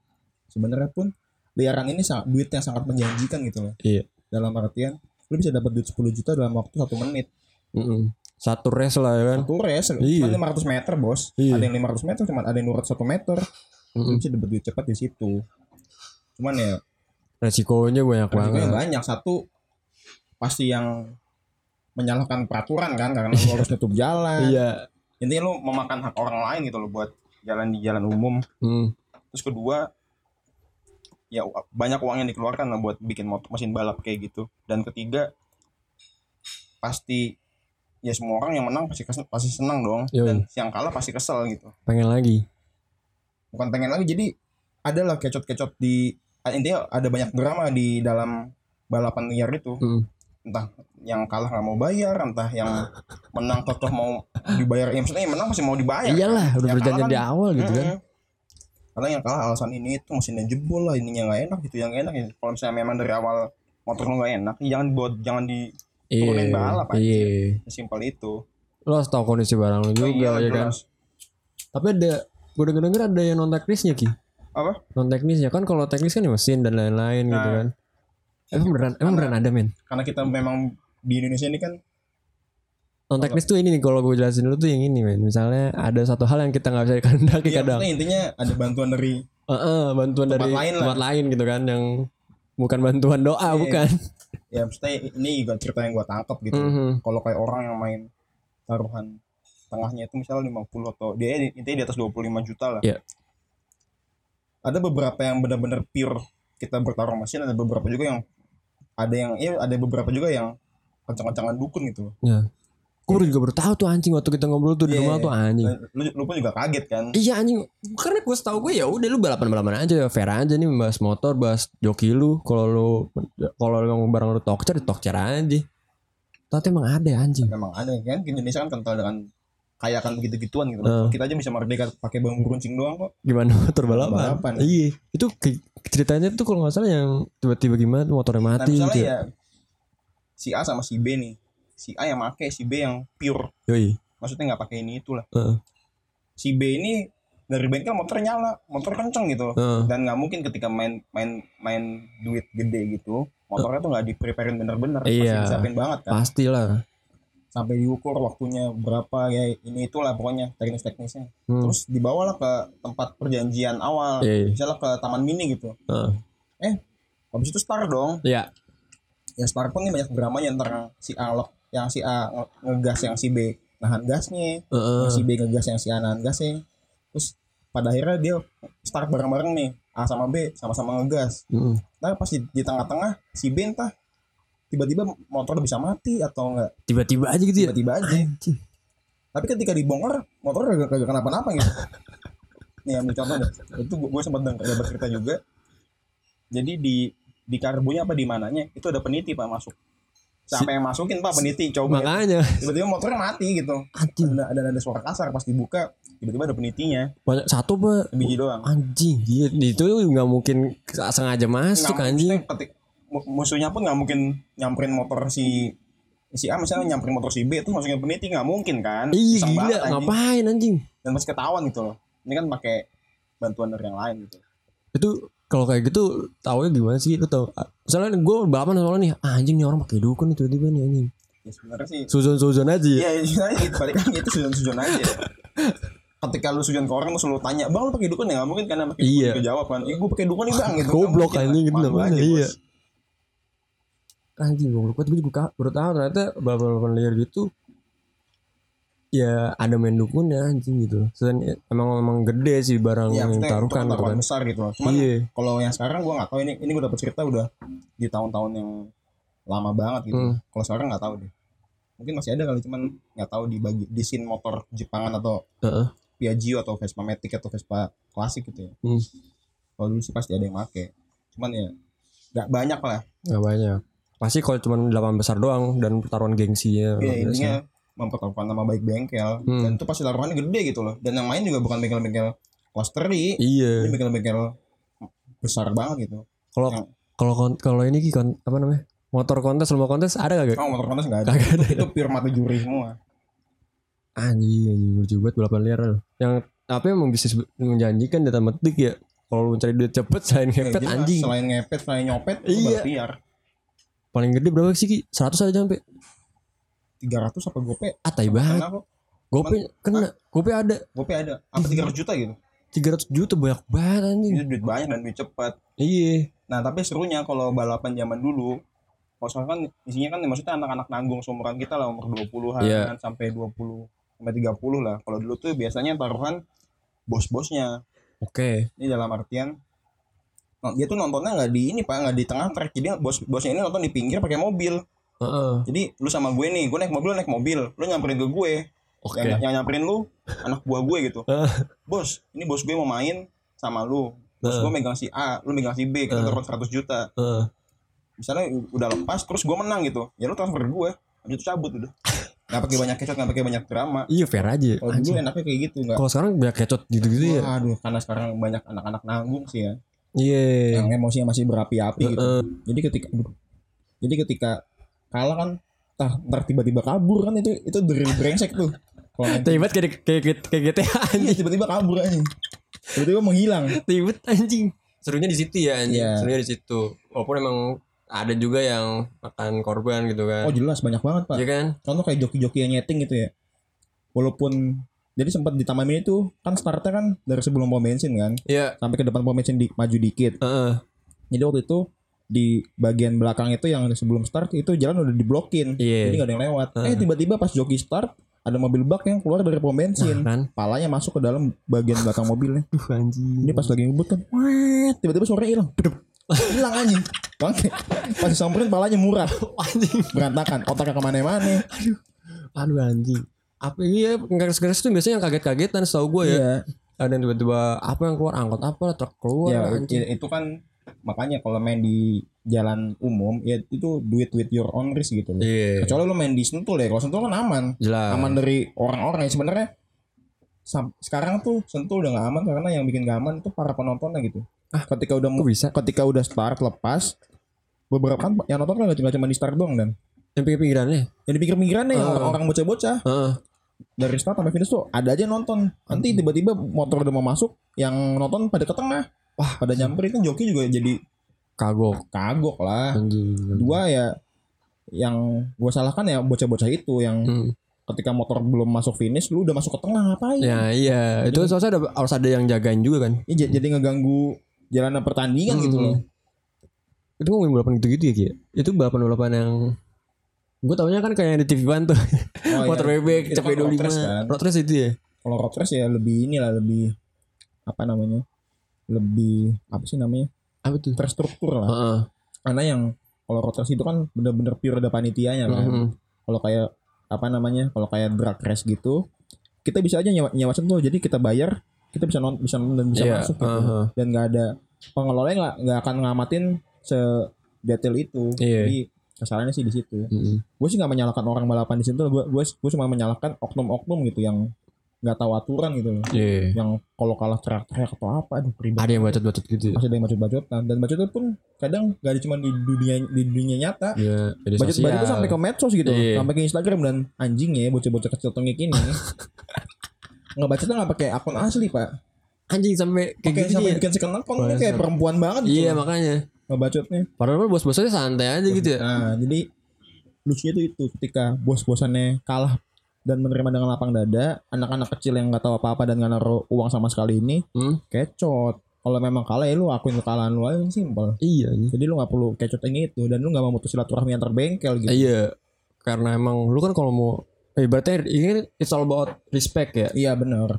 sebenarnya pun liaran ini sangat duit yang sangat menjanjikan gitu loh Iya. dalam artian lu bisa dapat duit 10 juta dalam waktu satu menit Mm-mm. Satu race lah ya kan. satu race Iya. cuma 500 meter bos Iya. ada yang 500 meter cuma ada yang 201 meter Mm-mm. lu bisa dapat duit cepat di situ cuman ya Resikonya banyak banget. resikonya banyak satu pasti yang menyalahkan peraturan kan karena lu harus tutup jalan Iya. intinya lu memakan hak orang lain gitu loh buat jalan di jalan umum Hmm. terus kedua ya banyak uang yang dikeluarkan lah buat bikin motor mesin balap kayak gitu dan ketiga pasti ya semua orang yang menang pasti kes- pasti senang dong Yoi. dan yang kalah pasti kesel gitu Pengen lagi. bukan pengen lagi jadi ada lah kecot-kecot di intinya ada banyak drama di dalam balapan liar itu Hmm. Entah yang kalah nggak mau bayar entah yang menang kekeh mau dibayar ya maksudnya yang menang pasti mau dibayar Iyalah, udah Yang berjanji kalah di kan- awal gitu kan. Karena yang kalah alasan ini itu mesinnya jebol lah, ininya nggak enak gitu, yang enak ya. Kalau misalnya memang dari awal motor lo nggak enak, ya jangan buat jangan di turunin balap aja. Iya. simpel itu. Lo harus tahu kondisi barang lo juga Iya, ya kan. Tapi ada gue denger denger ada yang non teknisnya ki. Apa? Non teknisnya kan kalau teknis kan ya mesin dan lain-lain gitu Nah. kan. Emang beneran emang beneran ada men. Karena kita memang di Indonesia ini kan Non teknis tuh ini nih kalau gue jelasin dulu tuh yang ini men. Misalnya ada satu hal yang kita nggak bisa kehendaki ya, kadang. intinya ada bantuan dari Heeh, bantuan Tempat dari lain lah. tempat lain gitu kan yang bukan bantuan doa Iya. bukan. ya maksudnya ini juga cerita yang gua tangkap gitu. Mhm. Kalau kayak orang yang main taruhan tengahnya itu misalnya 50 atau dia intinya di atas 25 juta lah. Iya. ada beberapa yang benar-benar pure kita bertarung mesin ada beberapa juga yang ada yang iya ada beberapa juga yang kencang-kencangan dukun gitu Ya. Gue juga baru tahu tuh anjing waktu kita ngobrol tuh di Iya, rumah tuh anjing. Dan lu, lu pun juga kaget kan Iya anjing. Karena gue setahu gue ya udah lu balapan balapan aja fair aja nih bahas motor bahas joki lu. Kalau lu kalau lu barang lu tokcer tokcer aja. Tapi emang ada anjing. memang ada kan Indonesia kan kental dengan kayakan begitu-gituan gitu Eh. kita aja bisa merdeka pakai bambu runcing doang kok Gimana motor balapan? Balapan. Iya. Itu ceritanya tuh kalau nggak salah yang tiba-tiba gimana motornya nah mati misalnya gitu. ya si A sama si B nih si A yang make si B yang pure Yoi. maksudnya nggak pakai ini itulah Heeh. si B ini dari bengkel motor nyala motor kenceng gitu Heeh. dan nggak mungkin ketika main main main duit gede gitu motornya tuh nggak di preparein bener-bener Iya. pasti disiapin banget kan Pastilah. Sampai diukur waktunya berapa ya ini itulah pokoknya teknis-teknisnya Hmm. terus dibawalah ke tempat perjanjian awal Iya. misalnya ke taman mini gitu Heeh. habis itu start dong Iya. ya start pun ini banyak dramanya antara si A lock yang si A nge- ngegas yang si B nahan gasnya Heeh. yang si B ngegas yang si A nahan gasnya terus pada akhirnya dia start bareng-bareng nih A sama B sama-sama ngegas Heeh. Nah pas di, di tengah-tengah si B entah tiba-tiba motor bisa mati atau enggak? Tiba-tiba aja gitu ya. tiba-tiba aja. Anjing. tapi ketika dibongkar motor gak, gak kenapa-napa gitu. Nih ambil contoh deh. Itu gue sempat denger dapat cerita juga. Jadi di di karbunya apa di mananya itu ada peniti pak masuk. Siapa yang masukin pak peniti? Coba. Makanya. Tiba-tiba motornya mati gitu. Anjing. Ada ada ada suara kasar pas dibuka tiba-tiba ada penitinya. Banyak satu pak biji doang. Anjing iya itu nggak mungkin sengaja masuk anjing. ketik musuhnya pun nggak mungkin nyamperin motor si si A misalnya nyamperin motor si B itu masukin peniti nggak mungkin kan? Iya gila banget, ngapain anjing? Dan masih ketahuan gitu loh. Ini kan pakai bantuan dari yang lain gitu. Itu kalau kayak gitu taunya gimana sih? Lu tau misalnya gue balapan soalnya nih ah, anjing nih orang pakai dukun nih tiba-tiba nih anjing. Ya sebenarnya sih suzon suzon aja. Ya iya ya, gitu balik lagi itu sujon-sujon aja. Ketika lu sujon ke orang lu tanya bang lu pakai dukun ya? Nggak mungkin karena pakai dukun Iya. juga jawab kan. Iya gue pakai dukun nih bang gitu Goblok lah. anjing, gitu namanya, iya. bos. Anjing goblok banget gue juga baru tahu ternyata balapan liar gitu ya ada main dukun ya anjing gitu Selain emang emang gede sih barang Iya, yang taruhkan kan gitu kan besar gitu. Cuman iya kalau yang sekarang gua nggak tahu ini ini gua dapat cerita udah di tahun-tahun yang lama banget gitu. Hmm. Kalau sekarang nggak tahu deh. Mungkin masih ada kali cuman nggak tahu di bagi di scene motor Jepangan atau Heeh. Piaggio atau Vespa Matic atau Vespa klasik gitu ya. Hmm. Kalau dulu sih pasti ada yang make. Cuman ya nggak banyak lah. nggak banyak pasti kalau cuma delapan besar doang dan pertaruhan gengsinya Ya intinya mempertaruhkan nama baik bengkel Hmm. dan itu pasti taruhannya gede gitu loh. Dan yang main juga bukan bengkel-bengkel kelas teri. iya Ini bengkel-bengkel besar banget gitu. kalau Yang- kalau kalau ini kon- apa namanya motor kontes lomba kontes ada gak Oh motor kontes nggak ada. Kagak ada. itu pure mata juri semua. anjing anjing lucu banget balapan liar yang apa emang bisnis menjanjikan data metik ya kalau lu cari duit cepet selain Ya, ngepet jelas, anjing Selain ngepet, selain nyopet, itu Iya. baru liar. Paling gede berapa sih Ki? 100 aja sampai 300 apa gope? ah tai banget gope kena gope ada Gope ada. Apa 300 juta gitu? 300 juta banyak banget anjing Itu duit banyak dan duit cepat. iya Nah, tapi serunya kalau balapan zaman dulu, kalau sekarang kan isinya kan maksudnya anak-anak nanggung seumuran kita lah umur 20-an Iya. sampai 20 sampai 30 lah. Kalau dulu tuh biasanya taruhan bos-bosnya. oke Ini dalam artian dia tuh nontonnya nggak di ini pak nggak di tengah trek jadi bos bosnya ini nonton di pinggir pakai mobil. Heeh. jadi lu sama gue nih gue naik mobil lu naik mobil. Lu nyamperin ke gue. Oke. Yang, yang nyamperin lu anak buah gue gitu. Ah. bos ini bos gue mau main sama lu. Bos Ah. gue megang si A lu megang si B kita Ah. taruh 100 juta. Heeh. misalnya udah lepas terus gue menang gitu. Ya lu transfer gue habis itu cabut udah. Nggak pakai banyak kecot nggak pakai banyak drama. Iya fair aja. Kalau dulu enaknya kayak gitu nggak. Kalau sekarang banyak kecot gitu-gitu ya. Waduh, karena sekarang banyak anak-anak nanggung sih ya, iya yang emosinya masih berapi-api gitu. Heeh. Jadi ketika, jadi ketika kalah kan, tah, ntar tiba-tiba kabur kan itu itu dari brengsek tuh. Kalau nanti- Tiba kayak kayak kayak GTA Iya, anjing. tiba-tiba kabur aja. Tiba-tiba menghilang. Tiba anjing. Serunya di situ ya anjing. Iya. Serunya di situ. Walaupun emang ada juga yang makan korban gitu kan. Oh jelas banyak banget pak. Iya kan? Contoh kayak joki-joki yang nyeting gitu ya. Walaupun jadi sempat di taman mini tuh kan startnya kan dari sebelum pom bensin kan Iya. sampai ke depan pom bensin di, maju dikit. Heeh. Jadi waktu itu di bagian belakang itu yang sebelum start itu jalan udah diblokin. Iya. Jadi gak ada yang lewat. Heeh. Eh tiba-tiba pas joki start ada mobil bak yang keluar dari pom bensin kan palanya masuk ke dalam bagian belakang mobilnya Duh anjing ini pas lagi ngebut kan tiba-tiba suaranya hilang hilang anjing Bangke. pas disamperin palanya murah anjing berantakan otaknya ke mana-mana aduh anjing apa ini ya ngeres-ngeres tuh biasanya yang kaget-kagetan setahu gue ya. Iya. Ada yang tiba-tiba apa yang keluar? Angkot apa? Truk keluar ya anjing. itu kan makanya kalau main di jalan umum ya itu duit with your own risk gitu loh. Iya. Kecuali lo main di sentul ya kalau sentul kan aman. Jelas. Aman dari orang-orang yang sebenarnya sekarang tuh sentul udah gak aman karena yang bikin gak aman itu para penontonnya gitu. Ah, ketika udah bisa? ketika udah start lepas beberapa kan yang nonton kan gak cuma di start doang dan. Yang pinggir-pinggirannya yang di pinggir-pinggirannya yang Ah. orang-orang bocah-bocah. Heeh. Dari start sampai finish tuh ada aja nonton. Nanti Hmm. tiba-tiba motor udah mau masuk yang nonton pada ke tengah. Wah pada nyamperin kan joki juga jadi kagok. kagok lah. Dua ya yang gue salahkan ya bocah-bocah itu yang Hmm. ketika motor belum masuk finish lu udah masuk ke tengah ngapain? Ya iya. Itu soalnya ada harus ada yang jagain juga kan? Ya, j- jadi ngeganggu jalannya pertandingan gitu Hmm. loh. Itu ngomongin balapan gitu-gitu ya Ki? itu balapan-balapan yang gue taunya kan kayak di TV One tuh Oh, motor iya. bebek Itu kan cepet road 25 race kan. road race itu ya kalau road race ya lebih inilah lebih apa namanya lebih apa sih namanya apa tuh terstruktur lah Heeh. karena yang kalau road race itu kan bener-bener pure ada panitianya kan Mhm. kalau kayak apa namanya kalau kayak drag race gitu kita bisa aja nyewa, nyewa sentuh jadi kita bayar kita bisa nonton bisa nonton dan bisa Iya, masuk gitu aha. dan nggak ada pengelolanya nggak nggak akan ngamatin se detail itu Iya. jadi kesalahannya sih di situ Mhm. gue sih nggak menyalahkan orang balapan di situ gue gue gue cuma menyalahkan oknum-oknum gitu yang nggak tahu aturan gitu loh. Iya. yang kalau kalah teriak-teriak atau apa aduh ribet. Ada yang bacot-bacot gitu ya? Masih ada yang bacot-bacotan. Dan bacotnya pun kadang gak ada cuma di dunia di dunia nyata. Iya, media bacot sosial. bacot itu sampai ke medsos gitu loh, Iya. sampai ke Instagram dan anjing ya bocah-bocah kecil tengik ini. Nggak bacotnya nggak pakai akun asli pak. Anjing sampai kayak pakai gitu sampai ya bikin second account kayak perempuan banget gitu iya makanya ngebacotnya padahal mah bos-bosnya santai aja gitu ya Nah, jadi lucunya tuh itu ketika bos-bosannya kalah dan menerima dengan lapang dada, anak-anak kecil yang nggak tahu apa-apa dan nggak naruh uang sama sekali ini Hmm? kecot. Kalau memang kalah ya lu akuin kekalahan lu aja simpel. iya anjing. Jadi lu nggak perlu kecot yang itu dan lu nggak mau mutus silaturahmi antar bengkel gitu. iya karena emang lu kan kalau mau eh berarti ini it's all about respect ya Iya bener.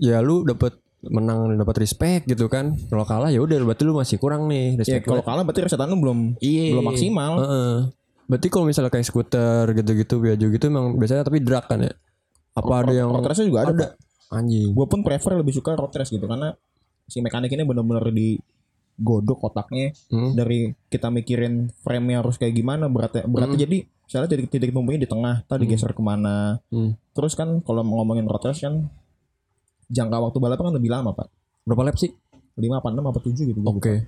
ya lu dapet menang dapat respect gitu kan kalau kalah ya udah berarti lu masih kurang nih Ya respect kalau lu. kalah berarti resetan lu belum iya belum maksimal. Heeh. berarti kalau misalnya kayak skuter gitu-gitu biaju gitu emang biasanya tapi drag kan ya apa ada yang road race juga ada. ada anjing Gue pun prefer lebih suka road race gitu karena si mekanik ini bener-bener di godok otaknya Hmm? dari kita mikirin frame-nya harus kayak gimana beratnya beratnya Hmm. jadi misalnya titik titik tumpunya di tengah tadi digeser ke mana Hmm. terus kan kalau ngomongin road race kan jangka waktu balapnya kan lebih lama pak berapa lap sih 5 apa 6 apa 7 gitu oke Gua lupa.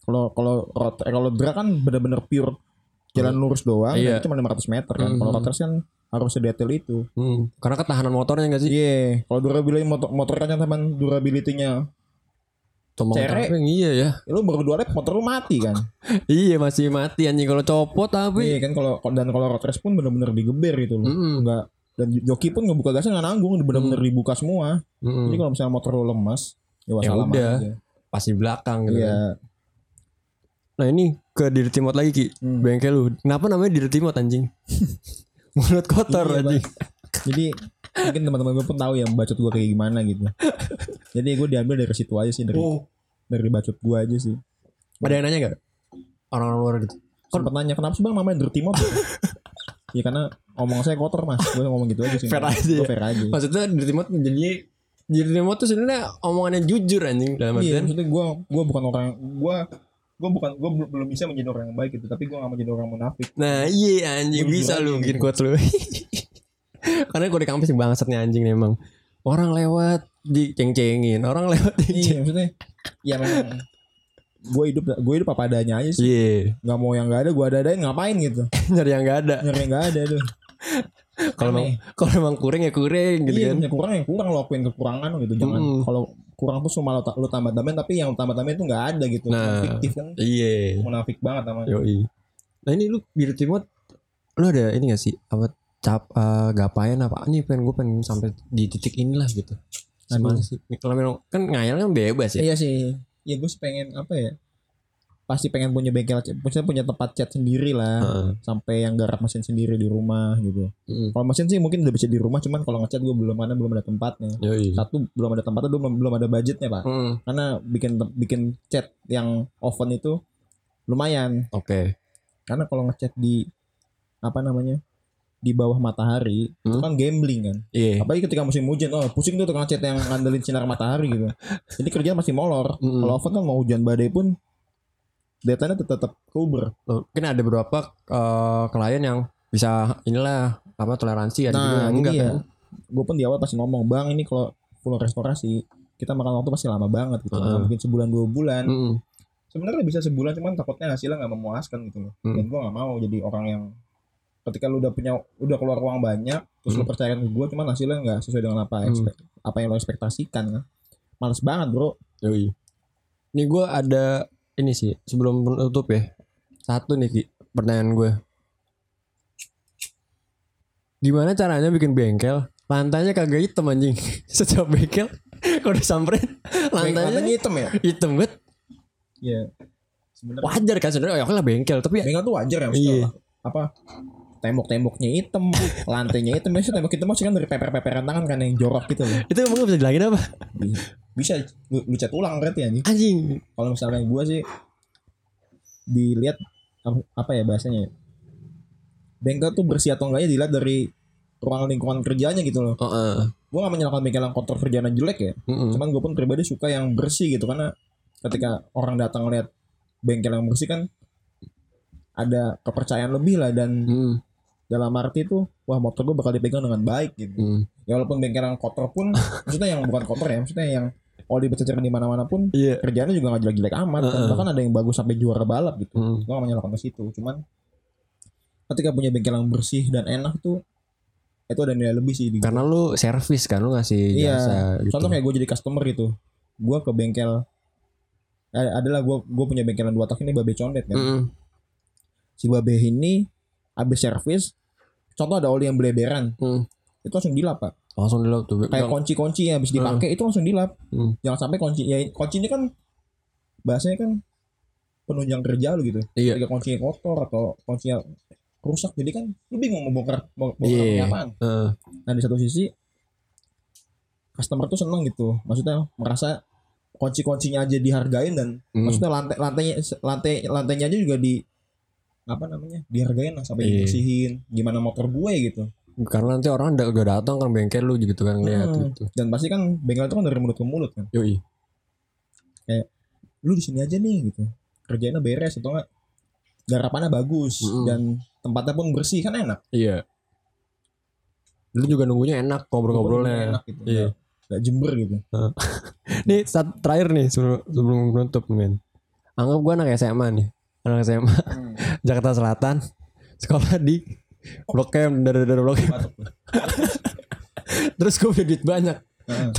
kalau kalau road eh, kalau drag kan bener-bener pure jalan lurus doang Iya. itu cuma 500 meter kan kalau Hmm. race kan harus sedetail itu Hmm. karena ketahanan motornya gak sih iya kalau durability motor motor kan teman durability-nya Tomang Cere. trapping, iya ya ya lu baru dua lap motor lu mati kan iya masih mati anjing kalau copot tapi iya kan kalau dan kalau road race pun bener-bener digeber gitu loh Mm-mm. enggak dan joki pun ngebuka gasnya nggak nanggung bener-bener dibuka semua. Mm-mm. jadi kalau misalnya motor lu lemas ya Ya udah. aja. pasti belakang gitu kan. iya nah ini ke diri timot lagi ki. Hmm. bengkel lu. Kenapa namanya diri timot anjing? Mulut kotor Iya, anjing. Jadi mungkin teman-teman gue pun tahu ya bacot gue kayak gimana gitu. Jadi gue diambil dari situ aja sih dari Oh. dari bacot gue aja sih. Ada yang nanya gak orang-orang luar gitu. Sempet nanya kenapa sih bang namanya Dirty Mod ya karena omong saya kotor mas. Gue ngomong gitu aja sih. Fair aja. Ya? fair aja. Maksudnya diri timot jadi diri timot tuh sebenarnya omongannya jujur anjing. Dalam iya artian maksudnya gue gue bukan orang gue gue bukan gue belum belum bisa menjadi orang yang baik gitu tapi gue gak mau jadi orang munafik. Nah iya anjing. Bisa lu gitu. bikin quotes lu. Karena gue di kampus bangsatnya anjing nih emang. Orang lewat diceng-cengin. Orang lewat iya maksudnya ya memang. Gue hidup gue hidup apa adanya aja sih. Iya. Nggak mau yang nggak ada gue ada adain ngapain gitu? Nyari yang gak ada. Nyari yang nggak ada tuh kalau emang kalau emang kurang ya kurang gitu iya kan punya kurang yang kurang lo akuin kekurangan gitu jangan Mm. kalau kurang tuh cuma lo, lo tambah tambahin tapi yang tambah tambahin itu nggak ada gitu Nah. fiktif kan iya munafik banget namanya Yoi. Nah ini lu biru timot lu ada ini gak sih apa cap eh, gapain apa nih pengen gue pengen sampai di titik inilah gitu. Gimana sih? Kalau memang kan ngayal kan bebas ya. iya sih ya gue pengen apa ya pasti pengen punya bengkel maksudnya punya tempat cat sendiri lah. Heeh. Sampai yang garap mesin sendiri di rumah gitu. Mm. Kalau mesin sih mungkin udah bisa di rumah, cuman kalau ngecat gue belum ada belum ada tempatnya. Yoi. Satu belum ada tempatnya, belum belum ada budgetnya pak. Mm. Karena bikin bikin cat yang oven itu lumayan. Oke. Karena kalau ngecat di apa namanya di bawah matahari itu Hmm. kan gambling kan. Iya. Apalagi ketika musim hujan, oh pusing tuh tukang cat yang ngandelin sinar matahari gitu. Jadi kerjaan masih molor. Mm. Kalau oven kan mau hujan badai pun datanya tetap tetap kuber. Mungkin ada beberapa eh, klien yang bisa inilah apa toleransi ada juga Nah, yang ini enggak dia. kan. Gue pun di awal pasti ngomong, bang ini kalau full restorasi kita makan waktu pasti lama banget gitu. Nggak Heeh. mungkin sebulan dua bulan. Mm. Sebenarnya bisa sebulan cuman takutnya hasilnya nggak memuaskan gitu loh. Hmm. Dan gue nggak mau jadi orang yang ketika lu udah punya udah keluar uang banyak terus lu Hmm. percayakan ke gue cuman hasilnya nggak sesuai dengan apa Hmm. ekspek- apa yang lo ekspektasikan kan. Males banget bro. Yoi. Ini gue ada ini sih sebelum penutup ya. Satu nih Ki, pertanyaan gue. Gimana caranya bikin bengkel? Lantainya kagak hitam anjing. Setiap bengkel kalau disamperin Lantainya lantainya hitam ya? hitam banget. Iya. Sebenarnya Wajar kan sebenarnya ya lah bengkel tapi ya, bengkel tuh wajar ya Iya. apa tembok-temboknya hitam, lantainya hitam, biasanya tembok hitam maksudnya kan dari peper-peperan tangan kan yang jorok gitu loh. itu emang bisa dilangin apa? Bisa, bisa lu, lu cat ulang berarti ya nih. Anjing. Kalau misalnya gua sih dilihat apa, ya bahasanya ya? Bengkel tuh bersih atau enggaknya dilihat dari ruang lingkungan kerjanya gitu loh. Heeh. Gua gak menyalahkan bengkel yang kotor kerjanya jelek ya. Mm-mm. Cuman gue pun pribadi suka yang bersih gitu karena ketika orang datang lihat bengkel yang bersih kan ada kepercayaan lebih lah dan Mm. Dalam arti itu wah motor gue bakal dipegang dengan baik gitu. Mm. Ya walaupun bengkel yang kotor pun maksudnya yang bukan kotor ya, maksudnya yang oli berceceran di mana-mana pun Iya. kerjaannya juga gak jelek-jelek amat. Dan Heeh. bahkan ada yang bagus sampai juara balap gitu. Mm. Gue gak menyalahkan ke situ. Cuman ketika punya bengkel yang bersih dan enak tuh itu ada nilai lebih sih Karena lu servis kan lu ngasih Iya. jasa gitu. Contoh kayak gue jadi customer gitu. Gue ke bengkel eh, adalah gue gue punya bengkelan dua tak ini babe condet kan. Mm-mm. Si babe ini habis servis contoh ada oli yang beleberan Mm. itu langsung dilap pak Langsung dilap tuh. kayak kunci-kunci yang habis dipakai itu langsung dilap Hmm. jangan sampai kunci ya kuncinya kan bahasanya kan penunjang kerja lu gitu Iya. ketika kuncinya kotor atau kuncinya rusak jadi kan lu bingung mau bongkar mau bongkar Iya. pakai apaan Heeh. Nah di satu sisi customer tuh seneng gitu, maksudnya merasa kunci-kuncinya aja dihargain dan Mm. maksudnya lantai lantainya lantai lantainya aja juga di apa namanya dihargain lah sampai Iya. dibersihin. Gimana motor gue gitu. Karena nanti orang udah udah datang kan bengkel lu gitu kan lihat Hmm. gitu. Dan pasti kan bengkel itu kan dari mulut ke mulut kan. Yoi. Lu di sini aja nih gitu. Kerjanya beres atau enggak garapannya bagus Mm-mm. dan tempatnya pun bersih kan enak. Iya. Lu juga nunggunya enak ngobrol-ngobrolnya. Enak gitu. Iya. Gak jember gitu. Nih saat terakhir nih sebelum sebelum menutup men. Anggap gua anak SMA nih. Anak SMA Jakarta Selatan. Sekolah di Blok M dari dari Blok M. Terus gue punya duit banyak. Heeh.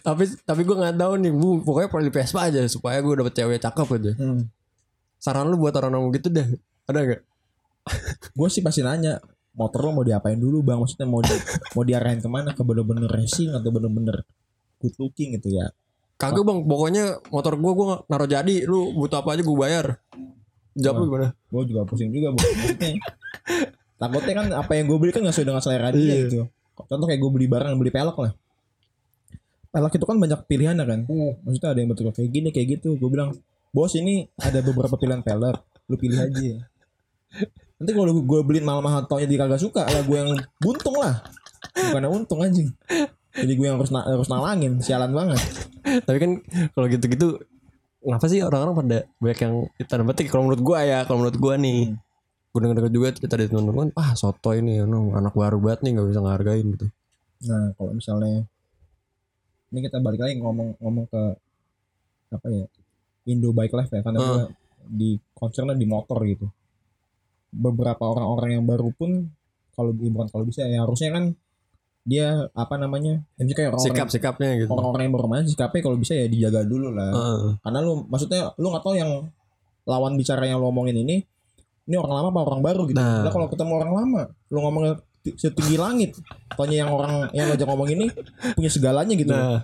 Tapi tapi gue nggak tahu nih, bu pokoknya perlu di Vespa aja supaya gue dapet cewek cakep aja. Hmm. Saran lu buat orang-orang gitu dah, ada gak? gue sih pasti nanya motor lo mau diapain dulu bang maksudnya mau di, mau diarahin ke mana ke bener-bener racing atau bener-bener good looking gitu ya Kagak bang, pokoknya motor gue gue naruh jadi, lu butuh apa aja gue bayar. Jawab lu gimana? gue juga pusing juga bu. Takutnya kan apa yang gue beli kan nggak sesuai dengan selera dia Iya. gitu. Contoh kayak gue beli barang beli pelek lah. Pelek itu kan banyak pilihannya kan. Maksudnya ada yang betul kayak gini kayak gitu. Gue bilang bos ini ada beberapa pilihan pelek lu pilih aja. Nanti kalau gue beliin mahal-mahal taunya dia kagak suka lah gue yang buntung lah. Bukannya untung anjing. Jadi gue yang harus na- harus nalangin sialan banget. Tapi kan kalau gitu-gitu, kenapa sih orang-orang pada banyak yang tanda petik? Kalau menurut gue ya, kalau menurut gue nih, gue denger juga cerita dari teman-teman, ah soto ini, no, anak baru banget nih nggak bisa ngehargain gitu. Nah, kalau misalnya ini kita balik lagi ngomong-ngomong ke apa ya Indo Bike Life ya karena Hmm. gua di concernnya di motor gitu. Beberapa orang-orang yang baru pun kalau bukan kalau bisa ya harusnya kan dia apa namanya ya misalnya kayak orang-orang Sikap-sikapnya gitu. orang-orang yang baru main sikapnya kalau bisa ya dijaga dulu lah Heeh. karena lu maksudnya lu nggak tahu yang lawan bicara yang lu omongin ini ini orang lama apa orang baru gitu Nah. nah kalau ketemu orang lama lu ngomongnya ti- setinggi langit tanya yang orang yang ngajak ngomong ini punya segalanya gitu Nah,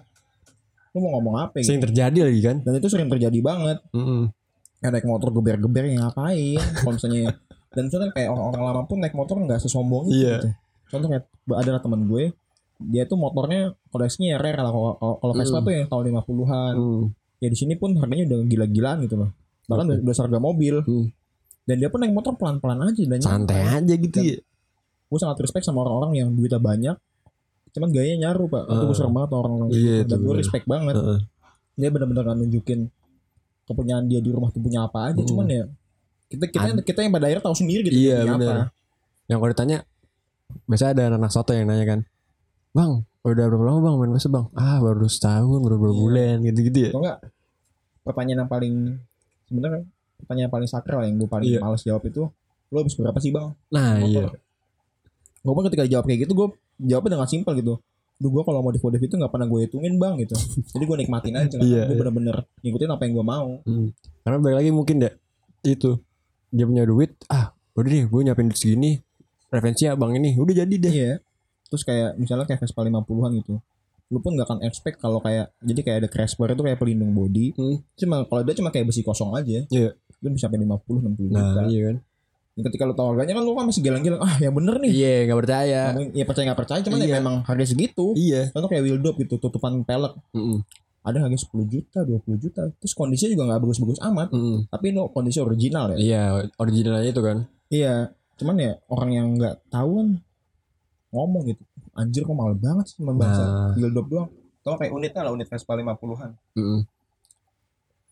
lu mau ngomong apa gitu sering terjadi lagi kan? dan itu sering terjadi banget Mm-mm. ya naik motor geber-geber yang ngapain kalau misalnya dan misalnya kayak orang-orang lama pun naik motor nggak sesombong itu Iya. gitu. Contoh kayak adalah teman gue dia tuh motornya koleksinya rare lah kalau Vespa Hmm. tuh yang tahun 50-an Hmm. ya di sini pun harganya udah gila-gilaan gitu loh bahkan udah, udah seharga mobil Hmm. dan dia pun naik motor pelan-pelan aja dan Santai aja gitu ya. gue sangat respect sama orang-orang yang duitnya banyak cuman gayanya nyaru pak itu gue Ah. serem banget orang-orang Iya, gitu. itu dan gue respect banget Heeh. dia benar-benar nggak nunjukin kepunyaan dia di rumah tuh punya apa aja Hmm. cuman ya kita kita kita yang pada akhirnya tahu sendiri gitu Iya, punya bener. apa Yang kalau ditanya biasanya ada anak soto yang nanya kan, bang udah berapa lama bang main Vespa bang? Ah baru setahun, baru berapa Iya. bulan gitu-gitu ya. atau enggak pertanyaan yang paling sebenarnya pertanyaan paling sakral yang gue paling Iya. males jawab itu lo habis berapa sih bang Nah iya. gue pun ketika jawab kayak gitu gue jawabnya dengan simpel gitu Duh gue kalau modif modif itu nggak pernah gue hitungin bang gitu jadi gue nikmatin aja Iya, gue iya. bener-bener ngikutin apa yang gue mau Hmm. Karena balik lagi mungkin deh itu dia punya duit, ah udah deh gue nyiapin duit segini, referensi abang ini, udah jadi deh. Iya. Terus kayak misalnya kayak Vespa 50-an gitu. Lu pun gak akan expect kalau kayak jadi kayak ada crash bar itu kayak pelindung body. Hmm. Cuma kalau dia cuma kayak besi kosong aja. Iya. Lu bisa sampai 50 60 juta. Nah iya kan. Dan ketika lu tahu harganya kan lu kan masih gilang-gilang. Ah, yang bener nih. Iya nggak percaya. Ngomong, Ya percaya nggak percaya cuman Iya. ya memang harga segitu. Iya. Contoh kayak wheel dop gitu, tutupan pelek. Mm-mm. Ada harga 10 juta, 20 juta. Terus kondisinya juga nggak bagus-bagus amat. Mm-mm. Tapi itu kondisi original ya. Iya originalnya itu kan. Iya. Cuman ya orang yang nggak tahu kan ngomong gitu. Anjir kok mahal banget sih cuma bahasa Nah. wheel dop doang. Tau kayak unitnya lah unit Vespa 50-an. Mm-mm.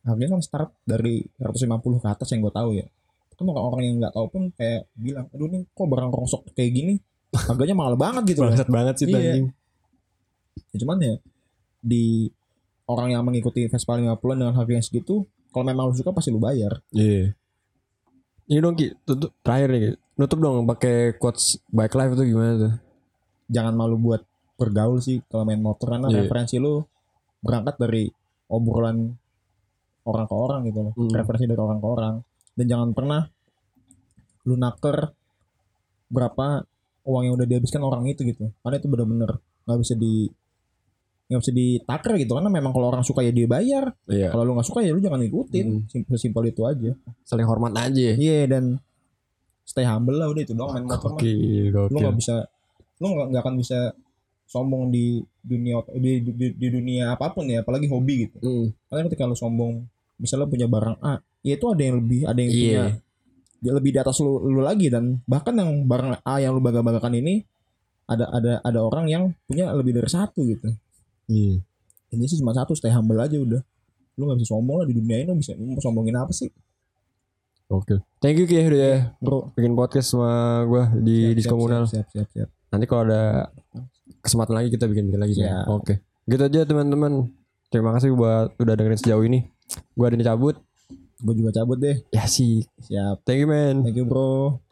Harganya kan start dari 150 ke atas yang gue tahu ya. Kan orang-orang yang nggak tahu pun kayak bilang, aduh nih kok barang rongsok kayak gini. Harganya mahal banget gitu loh. Bangsat banget sih Iya. anjing. Ya, cuman ya di orang yang mengikuti Vespa 50-an dengan harga yang segitu, kalau memang lu suka pasti lu bayar. Iya. Ini dong Ki, tutup terakhir nih Ki. Nutup dong pakai quotes bike life itu gimana tuh? Jangan malu buat bergaul sih kalau main motor karena Iya. referensi lu berangkat dari obrolan orang ke orang gitu loh. Hmm. Referensi dari orang ke orang. Dan jangan pernah lu naker berapa uang yang udah dihabiskan orang itu gitu. Karena itu bener-bener nggak bisa di nggak bisa ditaker gitu karena memang kalau orang suka ya dia bayar Iya. kalau lu nggak suka ya lu jangan ikutin Hmm. Sim- sesimpel itu aja Saling hormat aja. Iya dan stay humble lah udah itu doang main motor mah. Oke, Lu nggak bisa lu nggak akan bisa sombong di dunia di, di, di dunia apa pun ya apalagi hobi gitu. Mm. Karena ketika lu sombong misalnya punya barang A, ya itu ada yang lebih ada yang Iya. punya dia lebih di atas lu, lu lagi dan bahkan yang barang A yang lu bangga-banggakan ini ada ada ada orang yang punya lebih dari satu gitu. Iya. Ini sih cuma satu stay humble aja udah. Lu nggak bisa sombong lah di dunia ini lu bisa lu mau sombongin apa sih? Oke. Thank you Ki udah Bro, bikin podcast sama gua di Siap, Diskomunal. Siap, siap, siap, siap. Nanti kalau ada kesempatan lagi kita bikin-bikin lagi. Siap. Oke. Gitu aja teman-teman. Terima kasih buat udah dengerin sejauh ini. Gua ada cabut. Gue juga cabut deh. Ya sih. Siap. Thank you man. Thank you bro.